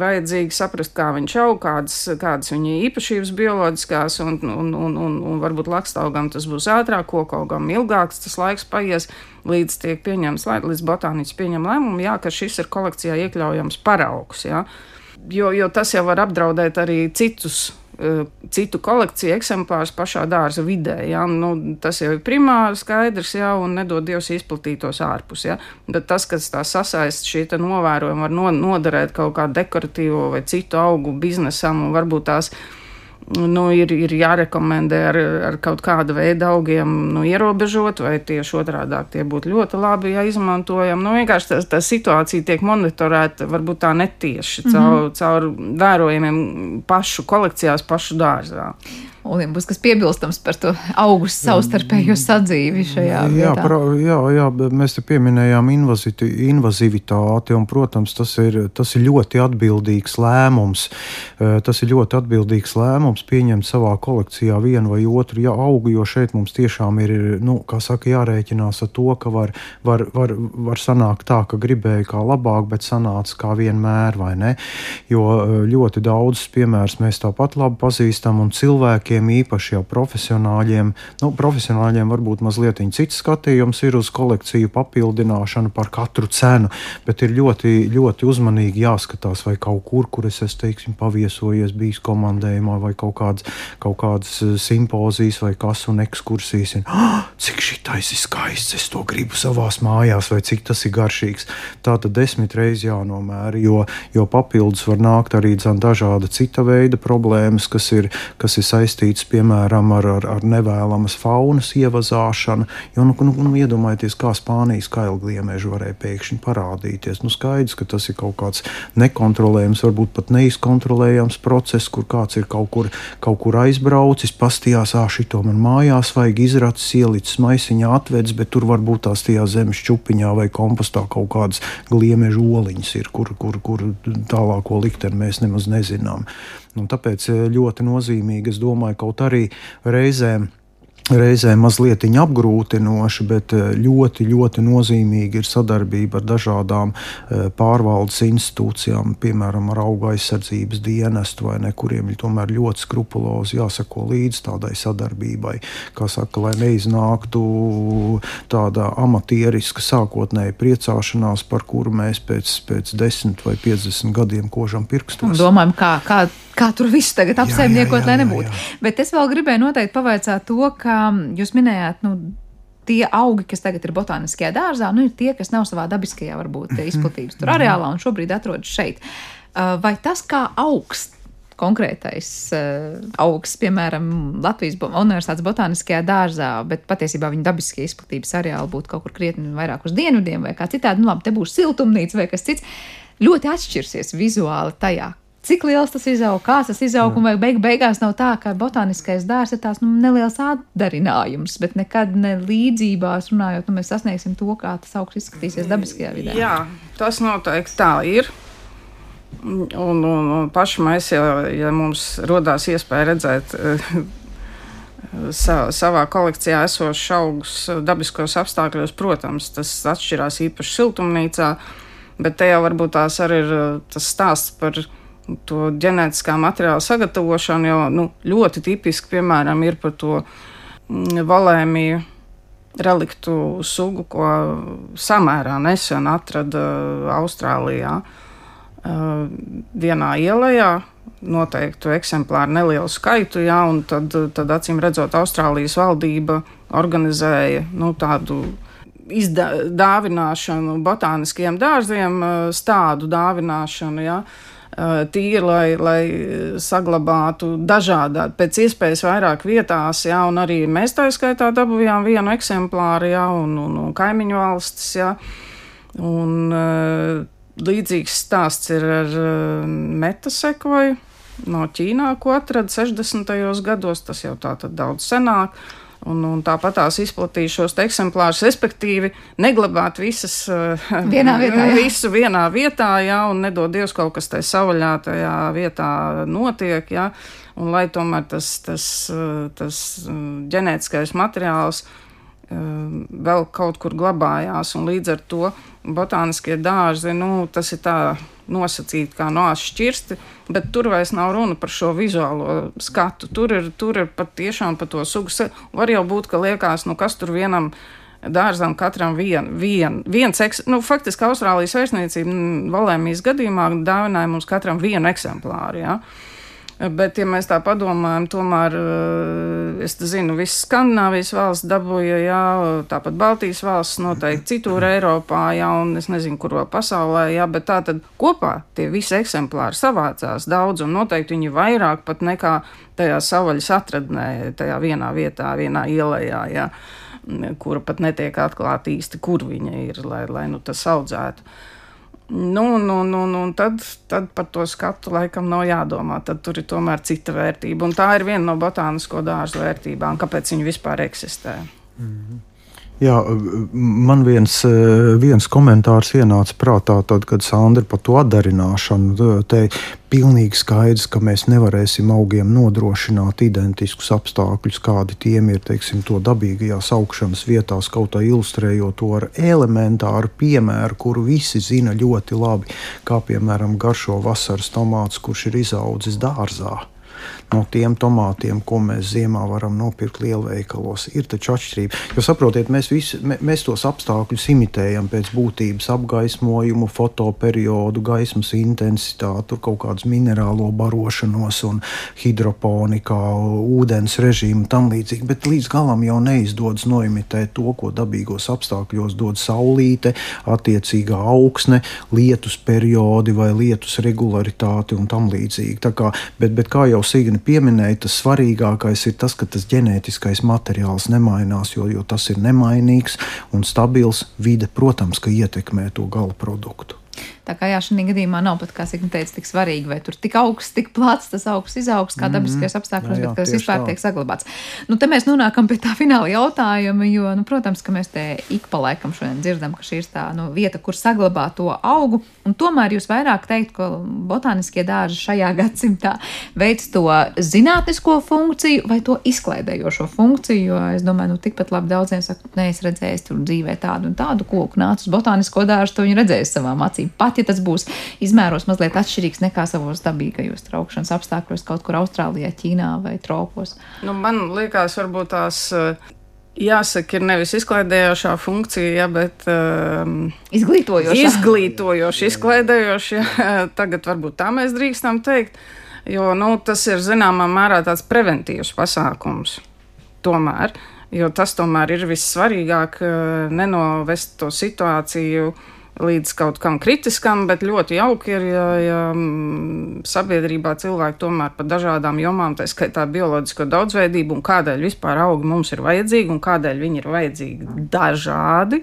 vajadzīgi saprast, kā viņš aug, kādas, kādas viņa īpašības bioloģiskās, un, un, un, un, un varbūt lakstaugam tas būs ātrāk, kokaugam ilgāks tas laiks paies, līdz tiek pieņemts, līdz botāniķis pieņem lēmumu, jā, ka šis ir kolekcijā iekļaujams paraugs, jā. Jo, jo tas jau var apdraudēt arī citus citu kolekciju eksemplārus pašā dārza vidē. Ja? Nu, tas jau ir primāri skaidrs, ja? un nedod Dievs izplatītos ārpus. Ja? Bet tas, kas tā sasaist šī novērojuma, var no, noderēt kaut kādu dekoratīvo vai citu augu biznesam, un varbūt tās nu, ir, ir jārekomendē ar, ar kaut kādu veidu augiem nu, ierobežot, vai tieši otrādi tie būtu ļoti labi ja izmantojami. Nu, vienkārši tā, tā situācija tiek monitorēta varbūt tā netieši caur, mm -hmm. caur vērojumiem pašu kolekcijās, pašu dārzā. Ulim, būs kas piebilstams par to augustu savstarpējo sadzīvi šajā jā, vietā. Pra, jā, jā, mēs te pieminējām invazivitāti, un, protams, tas ir, tas ir ļoti atbildīgs lēmums. Tas ir ļoti atbildīgs lēmums pieņemt savā kolekcijā vienu vai otru ja, augu, jo šeit mums tiešām ir, nu, kā saka, jārēķinās ar to, ka var, var, var, var sanākt tā, ka gribēja kā labāk, bet sanāca kā vienmēr, vai ne? Jo ļoti daudzus piemērus mēs tāpat labi pazīstam, un cilvēkiem, īpaši jau profesionāļiem, nu, profesionāļiem varbūt mazliet cits skatījums ir uz kolekciju papildināšanu par katru cenu, bet ir ļoti, ļoti uzmanīgi jāskatās, vai kaut kur, kur es esmu teiksim, paviesojies, bijis komandējumā, vai kaut kādas, kaut kādas eh, simpozijas, vai kas un ekskursijas. Un, oh, cik šitais ir skaists, es to gribu savās mājās, vai cik tas ir garšīgs. Tā tad desmit reizes jānomēra, jo, jo papildus var nākt arī dažāda cita veida problēmas, kas ir, kas ir saistīts piemēram ar, ar, ar nevēlamas faunas ievazāšanu. Jo, nu, nu, nu, iedomājieties, kā Spānijas kailgliemeži varēja pēkšņi parādīties. Nu, skaidrs, ka tas ir kaut kāds nekontrolējams, varbūt pat neizkontrolējams process, kur kāds ir kaut kur, kaut kur aizbraucis, pastījās, ah, šito man mājās vajag izracis, ielicis maisiņā, atvedis, bet tur varbūt tās tajā zemes čupiņā vai kompostā kaut kādas gliemežu oliņas ir, kur, kur, kur tālāko likteni mēs nemaz nezinām. Un tāpēc eh, ļoti nozīmīgi, es domāju, kaut arī reizēm reizē mazliet apgrūtinoši, bet eh, ļoti, ļoti nozīmīgi ir sadarbība ar dažādām eh, pārvaldes institūcijām, piemēram, ar auga aizsardzības dienestu, vai ne, kuriem ir tomēr ļoti skrupulozi jāsako līdzi tādai sadarbībai, kā saka, lai neiznāktu tāda amatieriska sākotnēja priecāšanās, par kuru mēs pēc, pēc 10 vai 50 gadiem kožam pirkstos. Domājam, kā, kā kā tur viss tagad apsaimniekot, lai nebūtu. Jā, jā. Bet es vēl gribēju noteikti pavaicāt to, ka jūs minējāt, nu, tie augi, kas tagad ir botāniskajā dārzā, nu, ir tie, kas nav savā dabiskajā, varbūt, mhm. izplatības tur areālā un šobrīd atrodas šeit. Uh, vai tas kā augsts? Konkrētais uh, augsts, piemēram, Latvijas Universitātes botāniskajā dārzā, bet patiesībā viņa dabiskie izplatības areāli būtu kaut kur krietni vairāk uz dienvidiem vai kā citādi. Nu, labi, te būs siltumnīca vai kas cits. Ļoti atšķirsies vizuāli tajā, cik liels tas izaug, kāds tas izaug, un vai beig beigās nav tā, ka botāniskais dārzs ir tās nu, neliels atdarinājums, bet nekad ne līdzībās runājot, nu, mēs sasniegsim to, kā tas augs izskatīsies dabiskajā vidē. Jā, tas noteikti tā ir. Un, un, un paši mēs, ja, ja mums rodās iespēja redzēt sa, savā kolekcijā esošus augus dabiskos apstākļos, protams, tas atšķirās īpaši siltumnīcā, bet te jau varbūt tās arī ir tas stāsts par viņa to ģenētiskā materiāla sagatavošanu, jo nu, ļoti tipiski, piemēram, ir par to mm, valēmiju reliktu sugu, ko samērā nesen atrada Austrālijā. Vienā ielā noteiktu eksemplāru nelielu skaitu, jā, un tad, tad acīm redzot, Austrālijas valdība organizēja nu, tādu izdāvināšanu botāniskiem dārziem, stādu dāvināšanu. Jā. Tīri, lai, lai saglabātu dažādā, pēc iespējas vairāk vietās, jā, un arī mēs tā skaitā dabūjām vienu eksemplāru, jā, un, un, un kaimiņu valstis, jā, un līdzīgs stāsts ir ar metasekoju no Ķīnā, ko atrada 60. gados, tas jau tā tad daudz senāk. Un, un tāpat tās izplatīja šos eksemplārus, respektīvi, neglabāt visas, eh, vienā vietā, jā. visu vienā vietā, jā, un nedod Dievs kaut kas tajā savvaļātajā vietā notiek, jā, un lai tomēr tas, tas, eh, tas eh, ģenētiskais materiāls vēl kaut kur glabājās, un līdz ar to botāniskie dārzi, nu, tas ir tā nosacīti kā nāšu šķirsti, bet tur vairs nav runa par šo vizuālo skatu. Tur ir, tur ir pat tiešām par to sugu. Var jau būt, ka liekas, nu kas tur vienam dārzam katram vien, vien, viens, eks, nu, faktiski Austrālijas vēstniecība Valēmijas gadījumā dāvināja mums katram vienu eksemplāru. Ja? Bet, ja mēs tā padomājam, tomēr eh, es zinu, visas Skandināvijas valsts dabūja, jā, tāpat Baltijas valsts noteikti citur Eiropā, jā, un es nezinu, kur vēl pasaulē, jā, bet tā tad kopā tie visi eksemplāri savācās daudz, un noteikti viņi vairāk pat nekā tajā savaļas atradnē, tajā vienā vietā, vienā ielējā, jā, kura pat netiek atklāta īsti, kur viņa ir, lai, lai nu tas audzētu. Nu, nu, nu, nu, tad, tad par to skatu laikam nav jādomā. Tad tur ir tomēr cita vērtība. Un tā ir viena no botānisko dārzu vērtībām, kāpēc viņi vispār eksistē. Mm -hmm. Jā, man viens, viens komentārs ienāca prātā, tad, kad Sandra par to atdarināšanu te pilnīgi skaidrs, ka mēs nevarēsim augiem nodrošināt identiskus apstākļus, kādi tiem ir teiksim, to dabīgajās augšanas vietās, kaut kā ilustrējot to ar elementāru piemēru, kuru visi zina ļoti labi, kā piemēram garšo vasaras tomāts, kurš ir izaudzis dārzā no tiem tomātiem, ko mēs ziemā varam nopirkt lielveikalos. Ir taču atšķirība. Jo saprotiet, mēs, visi, mēs tos apstākļus imitējam pēc būtības apgaismojumu, fotoperiodu, gaismas intensitāti, kaut kādas minerālo barošanos un hidroponikā, ūdens režīmu tam līdzīgi. Bet līdz galam jau neizdodas noimitēt to, ko dabīgos apstākļos dod saulīte, attiecīgā augsne, lietus periodi vai lietus regularitāte un tam līdzīgi. Kā, bet, bet kā jau Signa pieminēja, tas svarīgākais ir tas, ka tas ģenētiskais materiāls nemainās, jo, jo tas ir nemainīgs un stabils. Vide, protams, ka ietekmē to gala produktu. Tā kā jā, šī gadījumā nav pat, kā Signa teica, tik svarīgi, vai tur tik augsts, tik plats tas augsts izaugs, kā mhm. dabiskajos apstākļos, jā, jā, bet kas vispār tā. tiek saglabāts. Nu, te mēs nonākam pie tā fināla jautājuma, jo, nu, protams, ka mēs te ik pa laikam šodien dzirdam, ka šī ir tā nu, vieta, kur saglabāt to augu, un tomēr jūs vairāk teikt, ka botāniskie dārzi šajā gadsimtā veic to zinātnisko funkciju vai to izklaidējošo funkciju, jo es domāju, nu, tikpat labi daudziem saka, nē, es redzēju tur dzīvē tādu un tādu koku, nācu uz botānisko dārzu, to viņi redzēja savām acīm. Pat pat ja tas būs izmēros mazliet atšķirīgs nekā savos dabīgajos traukšanas apstākļos, kaut kur Austrālijā, Ķīnā vai tropos. Nu, man liekas, varbūt tās. Eh, jāsaka, ir nevis izklaidējošā funkcija, ja, bet um, izglītojoša. Izglītojoša, izklaidējoša. Ja. Tagad varbūt tā mēs drīkstam teikt, jo nu, tas ir zināmā mērā tāds preventīvs pasākums. Tomēr, jo tas tomēr ir vissvarīgāk, eh, nenovest to situāciju līdz kaut kam kritiskam, bet ļoti jauki ir, ja, ja mm, sabiedrībā cilvēki tomēr par dažādām jomām, tā skaitā bioloģisko daudzveidību un kādēļ vispār augi mums ir vajadzīgi un kādēļ viņi ir vajadzīgi dažādi,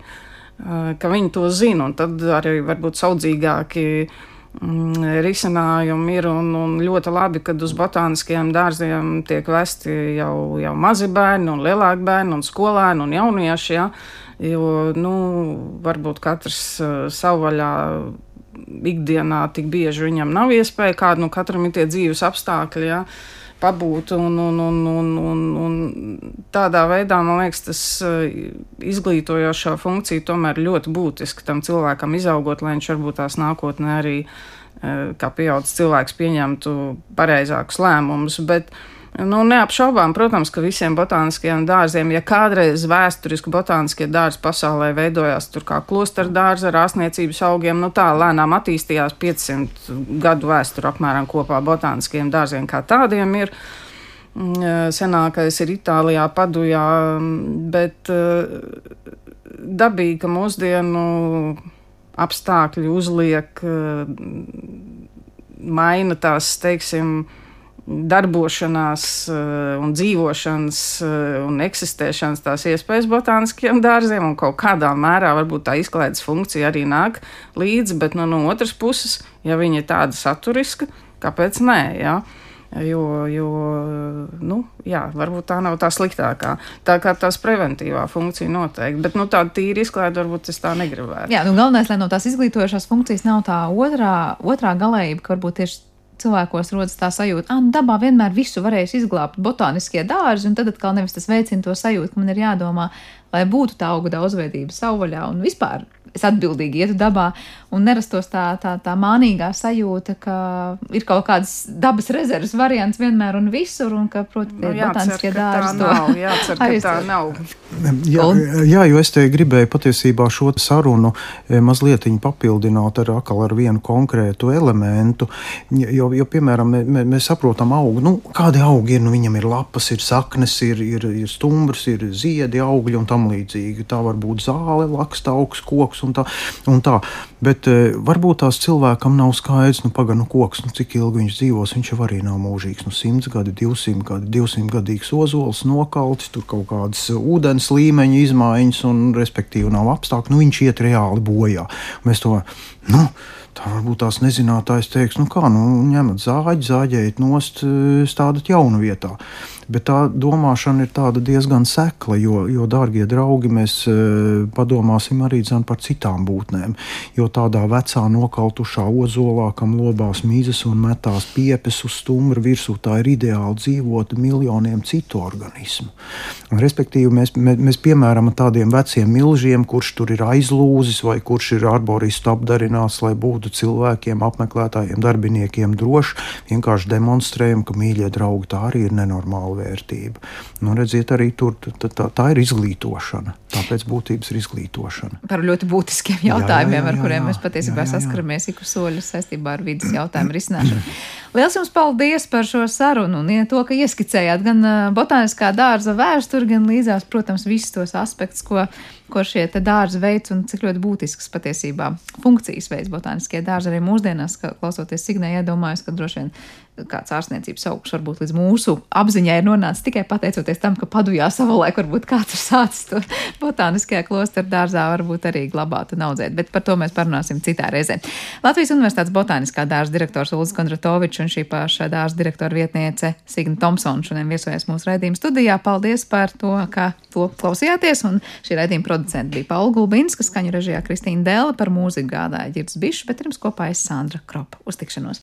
ka viņi to zina un tad arī varbūt saudzīgāki mm, risinājumi ir. Un, un ļoti labi, kad uz botāniskajiem dārziem tiek vesti jau, jau mazi bērni, un lielāki bērni, un skolēni un jaunieši. Ja? Jo nu, varbūt katrs uh, savvaļā ikdienā tik bieži viņam nav iespēja, kāda nu, katram ir tie dzīves apstākļi. Ja, pabūt. Un, un, un, un, un, un tādā veidā, man liekas, tas izglītojošā funkcija tomēr ļoti būtiska tam cilvēkam izaugot, lai viņš varbūt tās nākotnē arī kā pieaugušs cilvēks pieņemtu pareizākus lēmumus. Bet, uh, Nu, neapšaubām, protams, ka visiem botāniskajiem dārziem, ja kādreiz vēsturiski botāniskie dārzi pasaulē veidojās tur kā klosteru dārzi ar ārstniecības augiem, nu tā lēnām attīstījās 500 gadu vēsturi apmēram kopā botāniskajiem dārziem kā tādiem ir. Mm, senākais ir Itālijā, Padujā, bet eh, dabīgi, ka mūsdienu apstākļi uzliek, eh, maina tās, teiksim, darbošanās, eh, un dzīvošanas eh, un eksistēšanas tās iespējas botāniskiem dārziem, un kaut kādā mērā varbūt tā izklaides funkcija arī nāk līdzi, bet nu, no otras puses, ja viņa ir tāda saturiska, kāpēc nē? Ja? Jo, jo nu, jā, varbūt tā nav tā sliktākā. Tā kā tās preventīvā funkcija noteikti, bet nu, tāda tīra izklaide varbūt es tā negribētu. Jā, nu, galvenais, lai no tās izglītojošās funkcijas nav tā otrā, otrā galējība, ka varbūt tieši cilvēkos rodas tā sajūta, ka nu, dabā vienmēr visu varēs izglābt botāniskie dārzi, un tad atkal nevis tas veicina to sajūtu, ka man ir jādomā, lai būtu tā auga daudzveidība savvaļā un vispār es atbildīgi ietu dabā un nerastos tā, tā, tā mānīgā sajūta, ka ir kaut kādas dabas rezerves variants vienmēr un visur, un ka, protams, nu, botāniskie dārzi to nav. Jācer, ka tā nav. Jā, jā, jo es te gribēju patiesībā šo sarunu e, mazliet papildināt ar, ar vienu konkrētu elementu, jo, jo piemēram, mē, mēs saprotam augu, nu, kādi augi ir, nu, viņam ir lapas, ir saknes, ir, ir, ir stumbrs, ir ziedi, augļi un tam līdzīgi. Tā var būt zāle, laksta augs, koks un tā. Un tā. Bet e, varbūt tās cilvēkam nav skaidrs, nu, pagaidi, nu, koks, nu, cik ilgi viņš dzīvos. Viņš jau arī nav mūžīgs. Nu, 100 gadi, 200 gadi, 200 gadīgs ozols, nokaltis, tur kaut kādas ūdens līmeņa izmaiņas, un respektīvi nav apstākļi. Nu, viņš iet reāli bojā. Mēs to, nu, Tā varbūt tās nezinātājs teiks, nu kā, nu ņemat zāģi, zāģējiet nost, stādat jaunu vietā. Bet tā domāšana ir diezgan sekla, jo, jo dārgie draugi, mēs e, padomāsim arī par citām būtnēm. Jo tādā vecā nokautušā ozolā, kam lobās mīzes un metās piepes uz stumbra virsū, tā ir ideāli dzīvot miljoniem citu organismu. Un, respektīvi, mēs, mēs, mēs piemēram tādiem veciem milžiem, kurš tur ir aizlūzis vai kurš ir arboristu apdarināts, lai būtu cilvēkiem, apmeklētājiem, darbiniekiem drošs, vienkārši demonstrējam, ka mīļie draugi tā arī ir nenormāla vērtība. Nu, redziet, arī tur tā, tā, tā ir izglītošana. Tāpēc būtības ir izglītošana. Par ļoti būtiskiem jautājumiem, jā, jā, jā, jā, ar kuriem mēs patiesībā jā, jā, jā. saskaramies ik uz soļa saistībā ar vidas jautājumu risināšanu. Liels jums paldies par šo sarunu un ja to, ka ieskicējāt gan botāniskā dārza vēsturi, gan līdzās, protams, visus tos aspektus, ko, ko šie dārzi veids un cik ļoti būtisks patiesībā funkcijas veids botāniskie dārzi arī mūsdienās, klausoties Signē, iedomājos, ka droši vien kāds ārstniecības augsts varbūt līdz mūsu apziņai ir nonācis tikai pateicoties tam, ka padujā savulaik varbūt kāds ir sācis to botāniskajā klosteru dārzā, varbūt arī glabāt un audzēt, bet par to mēs parunāsim citā reizē. Latvijas Universitātes botāniskā dārza direktors Ulris Kondratovičs un šī paša dārza direktora vietniece Signa Thompsona šodien viesojas mūsu raidījuma studijā. Paldies par to, ka to klausījāties, un šī raidījuma producenta bija Paula Gulbinska, skaņu režijā Kristīna Dēla, par mūziku gādāja Girds Bišs, bet pirms kopā es Sandra Kropa. Uz tikšanos!